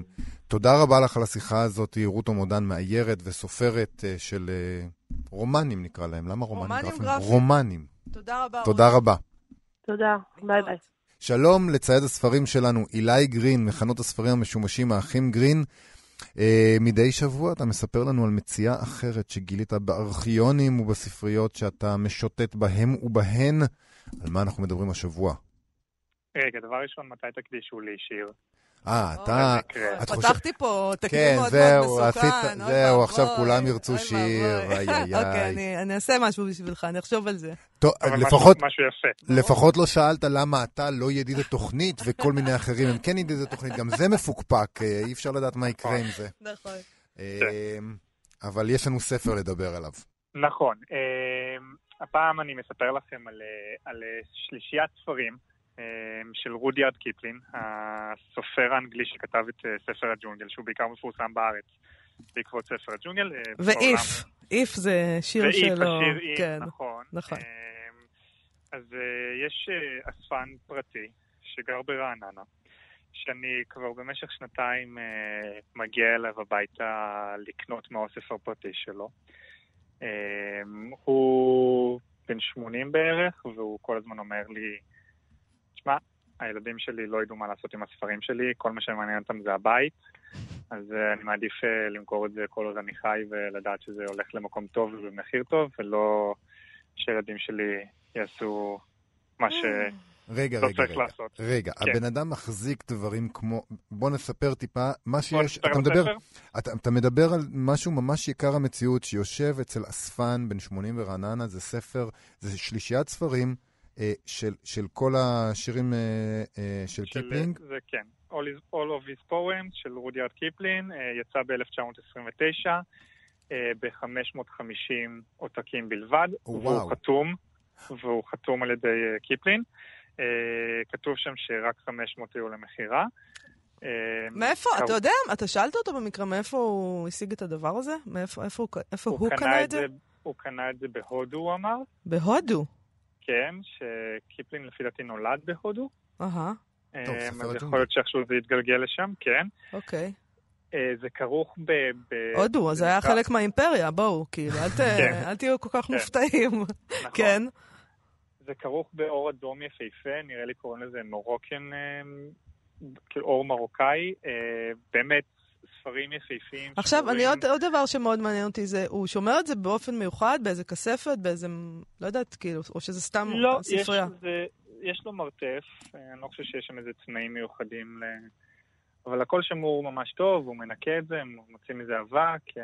תודה רבה לך על השיחה הזאת, רותו מודן, מאיירת וסופרת אה, של אה, רומנים נקרא להם. למה רומנים רומנים גרפיים? רומנים. תודה רבה. תודה רבה. תודה, ביי ביי. שלום לצייד הספרים שלנו, אילי גרין, מחנות הספרים המשומשים, האחים גרין. Uh, מדי שבוע אתה מספר לנו על מציאה אחרת שגילית בארכיונים ובספריות שאתה משוטט בהם ובהן. על מה אנחנו מדברים השבוע? רגע, דבר ראשון, מתי תקדישו לי שיר? אה, אתה... פתחתי פה תקדים מאוד מאוד מסוכן. זהו, עכשיו כולם ירצו שיר, איי איי איי. אוקיי, אני אעשה משהו בשבילך, אני אחשוב על זה. טוב, לפחות... משהו יפה. לפחות לא שאלת למה אתה לא ידיד התוכנית וכל מיני אחרים הם כן ידיד התוכנית, גם זה מפוקפק, אה, אי אפשר לדעת מה יקרה עם זה. נכון. אמ, אבל יש לנו ספר לדבר עליו. נכון. אמ, הפעם אני מספר לכם על אה, שלישיית ספרים. אמ, של רודיארד קיפלין, הסופר האנגלי שכתב את אה, ספר הג'ונגל, שהוא בעיקר מפורסם בארץ בעקבות ספר הג'ונגל. אה, ואיף, איף זה שיר ואיף, שלו. ואיף, השיר איף, כן, נכון. נכון. אמ, אז אה, יש אספן פרטי שגר ברעננה, שאני כבר במשך שנתיים מגיע אליו הביתה לקנות מהאוסף הפרטי שלו. אמ, הוא בן 80 בערך, והוא כל הזמן אומר לי, תשמע, הילדים שלי לא ידעו מה לעשות עם הספרים שלי, כל מה שמעניין אותם זה הבית, אז uh, אני מעדיף uh, למכור את זה כל עוד אני חי ולדעת שזה הולך למקום טוב ובמחיר טוב, ולא שהילדים שלי יעשו מה ש... רגע, לא רגע, רגע, לעשות. רגע, כן. הבן אדם מחזיק דברים כמו, בוא נספר טיפה, מה שיש, אתה מדבר, אתה, אתה מדבר על משהו ממש יקר המציאות, שיושב אצל אספן בן 80 ברעננה, זה ספר, זה שלישיית ספרים, אה, של, של כל השירים אה, אה, של, של קיפלינג? זה כן. All, is, All of his poems של רודיארד קיפלינג, יצא ב-1929 ב-550 עותקים בלבד, וואו. והוא חתום, והוא חתום על ידי קיפלין. כתוב שם שרק 500 היו למכירה. מאיפה, אתה יודע, אתה שאלת אותו במקרה מאיפה הוא השיג את הדבר הזה? מאיפה הוא קנה את זה? הוא קנה את זה בהודו, הוא אמר. בהודו? כן, שקיפלין לפי דעתי נולד בהודו. אהה. אז יכול להיות שאיכשהו זה יתגלגל לשם, כן. אוקיי. אה, זה כרוך ב... הודו, אז זה היה חלק מהאימפריה, בואו, כאילו, כן. אל תהיו כל כך כן. מופתעים. נכון. כן. זה כרוך באור אדום יפהפה, נראה לי קוראים לזה מורוקן, אה, כאילו אור מרוקאי. אה, באמת, ספרים יפהפיים. עכשיו, אני עוד, עוד דבר שמאוד מעניין אותי זה, הוא שומר את זה באופן מיוחד, באיזה כספת, באיזה, לא יודעת, כאילו, או שזה סתם לא, ספרייה? לא, יש לו מרתף, אני לא חושב שיש שם איזה תנאים מיוחדים ל... אבל הכל שמור ממש טוב, הוא מנקה את זה, הוא מוציא מזה אבק. אה.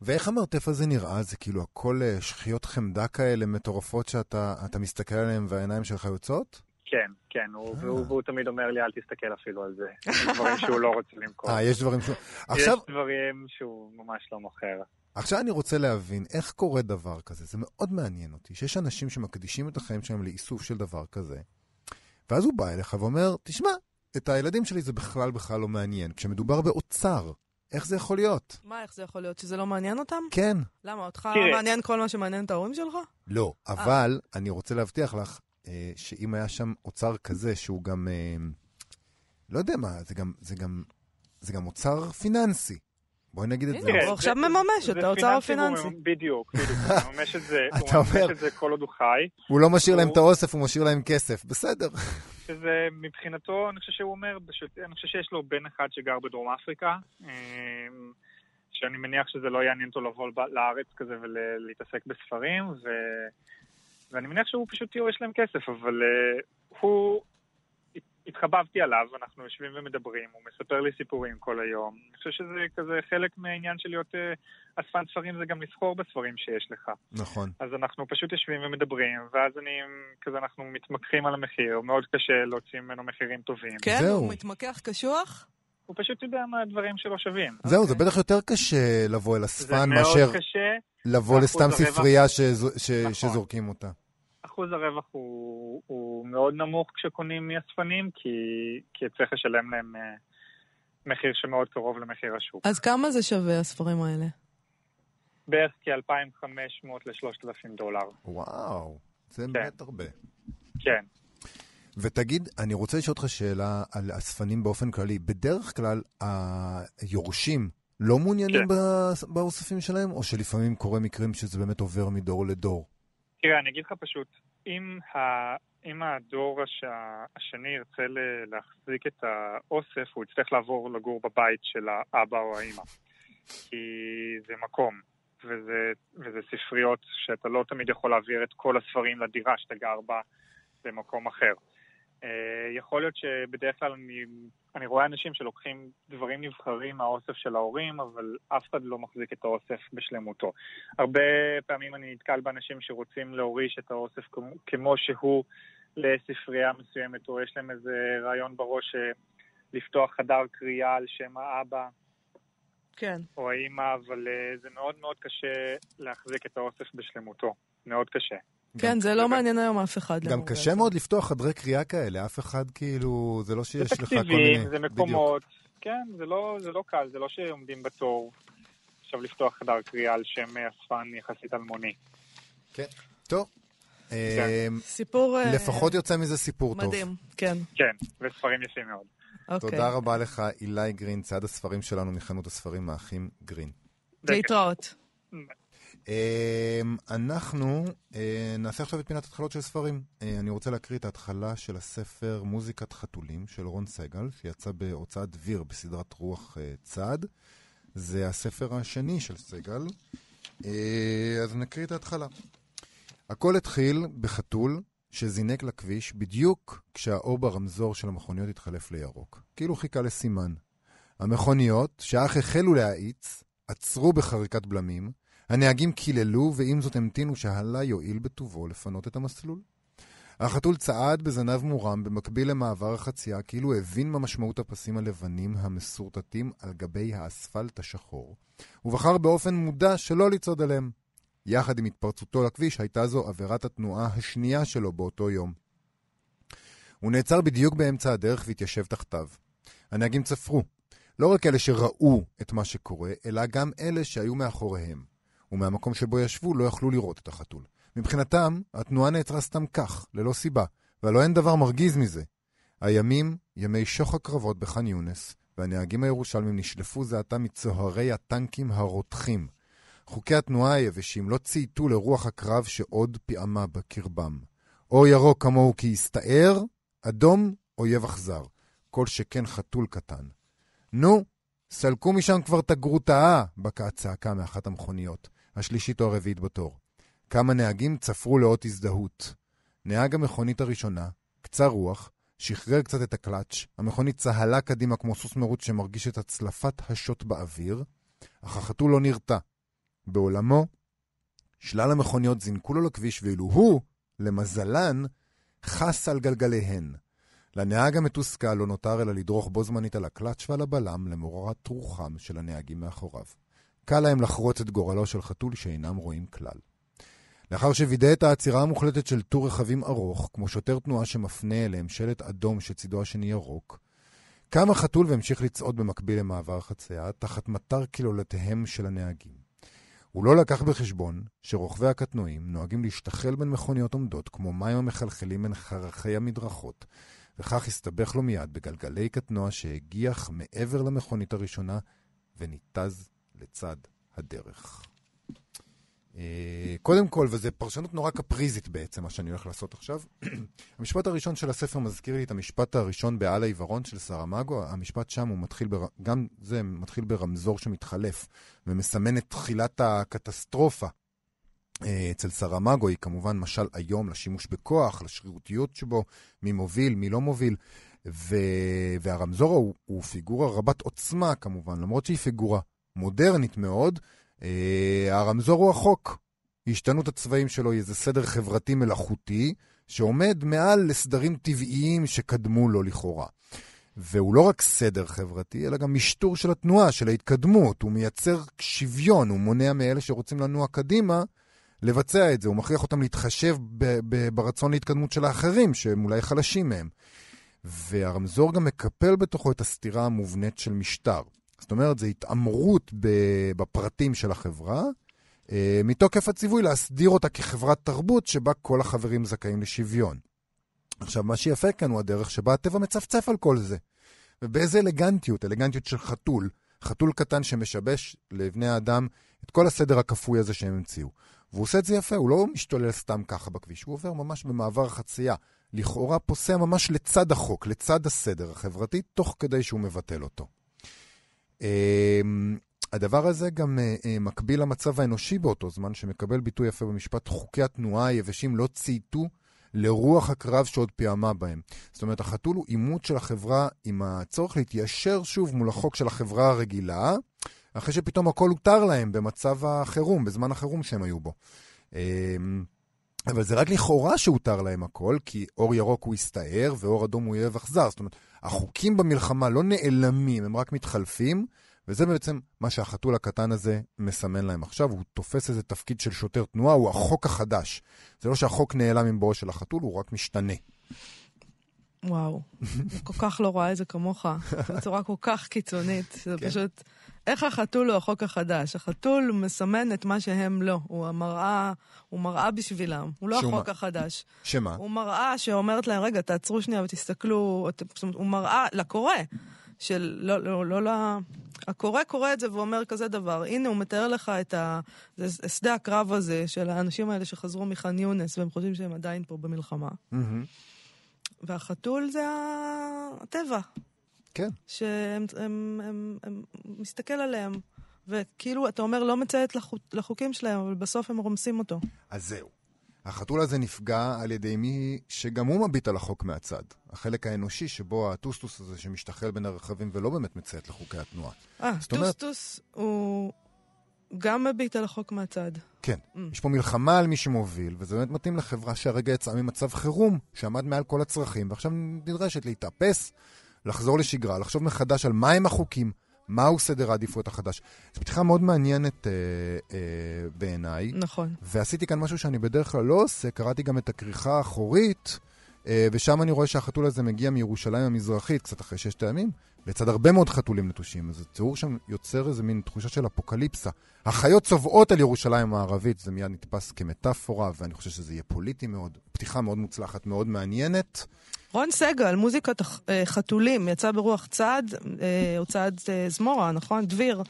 ואיך המרתף הזה נראה? זה כאילו הכל אה, שכיות חמדה כאלה מטורפות שאתה מסתכל עליהן והעיניים שלך יוצאות? כן, כן, הוא, והוא, אה. והוא תמיד אומר לי, אל תסתכל אפילו על זה. יש דברים שהוא לא רוצה למכור. אה, יש דברים שהוא... עכשיו... יש דברים שהוא ממש לא מוכר. עכשיו אני רוצה להבין, איך קורה דבר כזה? זה מאוד מעניין אותי, שיש אנשים שמקדישים את החיים שלהם לאיסוף של דבר כזה, ואז הוא בא אליך ואומר, תשמע, את הילדים שלי זה בכלל בכלל לא מעניין. כשמדובר באוצר, איך זה יכול להיות? מה, איך זה יכול להיות? שזה לא מעניין אותם? כן. למה, אותך מעניין כל מה שמעניין את ההורים שלך? לא, אבל 아. אני רוצה להבטיח לך אה, שאם היה שם אוצר כזה, שהוא גם, אה, לא יודע מה, זה גם, זה גם, זה גם אוצר פיננסי. בואי נגיד את זה. הוא עכשיו מממש את האוצר הפיננסי. בדיוק, בדיוק, הוא מממש את זה, הוא מממש את זה כל עוד הוא חי. הוא לא משאיר להם את האוסף, הוא משאיר להם כסף, בסדר. שזה מבחינתו, אני חושב שהוא אומר, אני חושב שיש לו בן אחד שגר בדרום אפריקה, אמ, שאני מניח שזה לא יעניין אותו לבוא לארץ כזה ולהתעסק בספרים, ו... ואני מניח שהוא פשוט יורש להם כסף, אבל uh, הוא התחבבתי עליו, אנחנו יושבים ומדברים, הוא מספר לי סיפורים כל היום. אני חושב שזה כזה חלק מהעניין של להיות uh, אספן ספרים, זה גם לסחור בספרים שיש לך. נכון. אז אנחנו פשוט יושבים ומדברים, ואז אני, כזה אנחנו מתמקחים על המחיר, מאוד קשה להוציא ממנו מחירים טובים. כן? זהו. הוא מתמקח קשוח? הוא פשוט יודע מה הדברים שלו שווים. זהו, okay. זה אוקיי. בטח יותר קשה לבוא אל אספן מאשר לבוא לסתם ספרייה שזורקים אותה. אחוז הרווח הוא, הוא מאוד נמוך כשקונים מאספנים, כי, כי צריך לשלם להם uh, מחיר שמאוד קרוב למחיר השוק. אז כמה זה שווה, הספרים האלה? בערך כ-2,500 ל-3,000 דולר. וואו, זה כן. באמת הרבה. כן. ותגיד, אני רוצה לשאול אותך שאלה על אספנים באופן כללי. בדרך כלל, היורשים לא מעוניינים כן. באוספים שלהם, או שלפעמים קורה מקרים שזה באמת עובר מדור לדור? תראה, אני אגיד לך פשוט, אם, ה, אם הדור הש, השני ירצה להחזיק את האוסף, הוא יצטרך לעבור לגור בבית של האבא או האימא. כי זה מקום, וזה, וזה ספריות שאתה לא תמיד יכול להעביר את כל הספרים לדירה שאתה גר בה במקום אחר. אה, יכול להיות שבדרך כלל אני, רואה אנשים שלוקחים דברים נבחרים מהאוסף של ההורים, אבל אף אחד לא מחזיק את האוסף בשלמותו. הרבה פעמים אני נתקל באנשים שרוצים להוריש את האוסף כמו, כמו שהוא לספרייה מסוימת, או יש להם איזה רעיון בראש אה, לפתוח חדר קריאה על שם האבא. כן. או האימא, אבל אה, זה מאוד מאוד קשה להחזיק את האוסף בשלמותו. מאוד קשה. כן, זה לא מעניין היום אף אחד. גם קשה מאוד לפתוח חדרי קריאה כאלה, אף אחד כאילו, זה לא שיש לך כל מיני... זה תקציבים, זה מקומות, כן, לא, זה לא קל, זה לא שעומדים בתור עכשיו לפתוח חדר קריאה על שם אספן יחסית אלמוני. כן, טוב. כן. אמ, סיפור... אה, לפחות יוצא מזה סיפור טוב. מדהים, כן. כן, וספרים יפים מאוד. אוקיי. תודה רבה לך, אילי גרין, צעד הספרים שלנו מחנות הספרים מהאחים גרין. להתראות. אמ, אנחנו אה, נעשה עכשיו את פינת התחלות של ספרים. אה, אני רוצה להקריא את ההתחלה של הספר מוזיקת חתולים של רון סגל, שיצא בהוצאת דביר בסדרת רוח אה, צעד. זה הספר השני של סגל. אז נקריא את ההתחלה. הכל התחיל בחתול שזינק לכביש בדיוק כשהאור ברמזור של המכוניות התחלף לירוק. כאילו חיכה לסימן. המכוניות, שאך החלו להאיץ, עצרו בחריקת בלמים, הנהגים קיללו, ועם זאת המתינו שהלה יועיל בטובו לפנות את המסלול. החתול צעד בזנב מורם במקביל למעבר החצייה, כאילו הבין מה משמעות הפסים הלבנים המסורטטים על גבי האספלט השחור, ובחר באופן מודע שלא לצעוד עליהם. יחד עם התפרצותו לכביש הייתה זו עבירת התנועה השנייה שלו באותו יום. הוא נעצר בדיוק באמצע הדרך והתיישב תחתיו. הנהגים צפרו. לא רק אלה שראו את מה שקורה, אלא גם אלה שהיו מאחוריהם. ומהמקום שבו ישבו לא יכלו לראות את החתול. מבחינתם, התנועה נעצרה סתם כך, ללא סיבה, והלא אין דבר מרגיז מזה. הימים, ימי שוך הקרבות בח'אן יונס, והנהגים הירושלמים נשלפו זה עתה מצוהרי הטנקים הרותחים. חוקי התנועה היבשים לא צייתו לרוח הקרב שעוד פיעמה בקרבם. או ירוק כמוהו כי הסתער, אדום, אויב אכזר. כל שכן חתול קטן. נו, סלקו משם כבר את הגרוטאה, בקעה צעקה מאחת המכוניות, השלישית או הרביעית בתור. כמה נהגים צפרו לאות הזדהות. נהג המכונית הראשונה, קצר רוח, שחרר קצת את הקלאץ', המכונית צהלה קדימה כמו סוס מרוץ שמרגיש את הצלפת השוט באוויר, אך החתול לא נרתע. בעולמו, שלל המכוניות זינקו לו לכביש, ואילו הוא, למזלן, חס על גלגליהן. לנהג המתוסכל לא נותר אלא לדרוך בו זמנית על הקלאץ' ועל הבלם למורת רוחם של הנהגים מאחוריו. קל להם לחרוץ את גורלו של חתול שאינם רואים כלל. לאחר שווידא את העצירה המוחלטת של טור רכבים ארוך, כמו שוטר תנועה שמפנה אליהם שלט אדום שצידו השני ירוק, קם החתול והמשיך לצעוד במקביל למעבר חצייה, תחת מטר קילולותיהם של הנהגים. הוא לא לקח בחשבון שרוכבי הקטנועים נוהגים להשתחל בין מכוניות עומדות כמו מים המחלחלים בין חרכי המדרכות, וכך הסתבך לו מיד בגלגלי קטנוע שהגיח מעבר למכונית הראשונה וניתז לצד הדרך. אה, קודם כל, וזו פרשנות נורא קפריזית בעצם, מה שאני הולך לעשות עכשיו, המשפט הראשון של הספר מזכיר לי את המשפט הראשון בעל העיוורון של סרמגו. המשפט שם הוא מתחיל, בר... גם זה מתחיל ברמזור שמתחלף ומסמן את תחילת הקטסטרופה. אה, אצל סרמגו היא כמובן משל היום לשימוש בכוח, לשרירותיות שבו, מי מוביל, מי לא מוביל. ו... והרמזור הוא, הוא פיגורה רבת עוצמה כמובן, למרות שהיא פיגורה מודרנית מאוד, אה, הרמזור הוא החוק. השתנות הצבעים שלו היא איזה סדר חברתי מלאכותי, שעומד מעל לסדרים טבעיים שקדמו לו לכאורה. והוא לא רק סדר חברתי, אלא גם משטור של התנועה, של ההתקדמות. הוא מייצר שוויון, הוא מונע מאלה שרוצים לנוע קדימה לבצע את זה. הוא מכריח אותם להתחשב ברצון להתקדמות של האחרים, שהם אולי חלשים מהם. והרמזור גם מקפל בתוכו את הסתירה המובנית של משטר. זאת אומרת, זו התעמרות בפרטים של החברה, אה, מתוקף הציווי להסדיר אותה כחברת תרבות שבה כל החברים זכאים לשוויון. עכשיו, מה שיפה כאן הוא הדרך שבה הטבע מצפצף על כל זה. ובאיזה אלגנטיות, אלגנטיות של חתול, חתול קטן שמשבש לבני האדם את כל הסדר הכפוי הזה שהם המציאו. והוא עושה את זה יפה, הוא לא משתולל סתם ככה בכביש, הוא עובר ממש במעבר חצייה. לכאורה פוסע ממש לצד החוק, לצד הסדר החברתי, תוך כדי שהוא מבטל אותו. אמ, הדבר הזה גם אה, אה, מקביל למצב האנושי באותו זמן, שמקבל ביטוי יפה במשפט, חוקי התנועה היבשים לא צייתו לרוח הקרב שעוד פיעמה בהם. זאת אומרת, החתול הוא עימות של החברה עם הצורך להתיישר שוב מול החוק של החברה הרגילה, אחרי שפתאום הכל הותר להם במצב החירום, בזמן החירום שהם היו בו. אמ, אבל זה רק לכאורה שהותר להם הכל, כי אור ירוק הוא הסתער ואור אדום הוא אויב אכזר. זאת אומרת, החוקים במלחמה לא נעלמים, הם רק מתחלפים, וזה בעצם מה שהחתול הקטן הזה מסמן להם עכשיו. הוא תופס איזה תפקיד של שוטר תנועה, הוא החוק החדש. זה לא שהחוק נעלם עם בואו של החתול, הוא רק משתנה. וואו, אני כל כך לא רואה את זה כמוך, בצורה כל כך קיצונית. זה כן. פשוט... איך החתול הוא החוק החדש? החתול מסמן את מה שהם לא. הוא המראה, הוא מראה בשבילם. הוא לא החוק מה? החדש. שמה? הוא מראה שאומרת להם, רגע, תעצרו שנייה ותסתכלו, הוא מראה לקורא. של לא, לא, לא, לא, הקורא קורא את זה ואומר כזה דבר. הנה, הוא מתאר לך את ה... זה שדה הקרב הזה של האנשים האלה שחזרו מח'אן יונס, והם חושבים שהם עדיין פה במלחמה. Mm-hmm. והחתול זה הטבע. כן. שהם הם, הם, הם, מסתכל עליהם, וכאילו, אתה אומר, לא מציית לחוק, לחוקים שלהם, אבל בסוף הם רומסים אותו. אז זהו. החתול הזה נפגע על ידי מי שגם הוא מביט על החוק מהצד. החלק האנושי שבו הטוסטוס הזה שמשתחל בין הרכבים ולא באמת מציית לחוקי התנועה. אה, טוסטוס הוא גם מביט על החוק מהצד. כן. אממ. יש פה מלחמה על מי שמוביל, וזה באמת מתאים לחברה שהרגע יצאה ממצב חירום, שעמד מעל כל הצרכים, ועכשיו נדרשת להתאפס לחזור לשגרה, לחשוב מחדש על מהם החוקים, מהו סדר העדיפויות החדש. זו פתיחה מאוד מעניינת אה, אה, בעיניי. נכון. ועשיתי כאן משהו שאני בדרך כלל לא עושה, קראתי גם את הכריכה האחורית ושם אני רואה שהחתול הזה מגיע מירושלים המזרחית, קצת אחרי ששת הימים, לצד הרבה מאוד חתולים נטושים. אז התיאור שם יוצר איזה מין תחושה של אפוקליפסה. החיות צובעות על ירושלים הערבית, זה מיד נתפס כמטאפורה, ואני חושב שזה יהיה פוליטי מאוד. פתיחה מאוד מוצלחת, מאוד מעניינת. רון סגל, מוזיקת חתולים, יצא ברוח צד, או צד זמורה, נכון? דביר.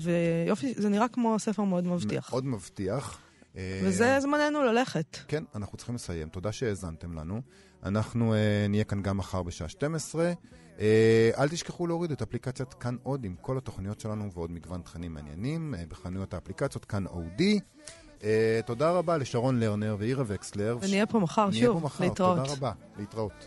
ויופי, זה נראה כמו ספר מאוד מבטיח. מאוד מבטיח. וזה זמננו ללכת. כן, אנחנו צריכים לסיים. תודה שהאזנתם לנו. אנחנו נהיה כאן גם מחר בשעה 12. אל תשכחו להוריד את אפליקציית כאן עוד עם כל התוכניות שלנו ועוד מגוון תכנים מעניינים בחנויות האפליקציות כאן אודי. תודה רבה לשרון לרנר ואירה וקסלר. ונהיה פה מחר שוב, נהיה פה מחר, להתראות. תודה רבה, להתראות.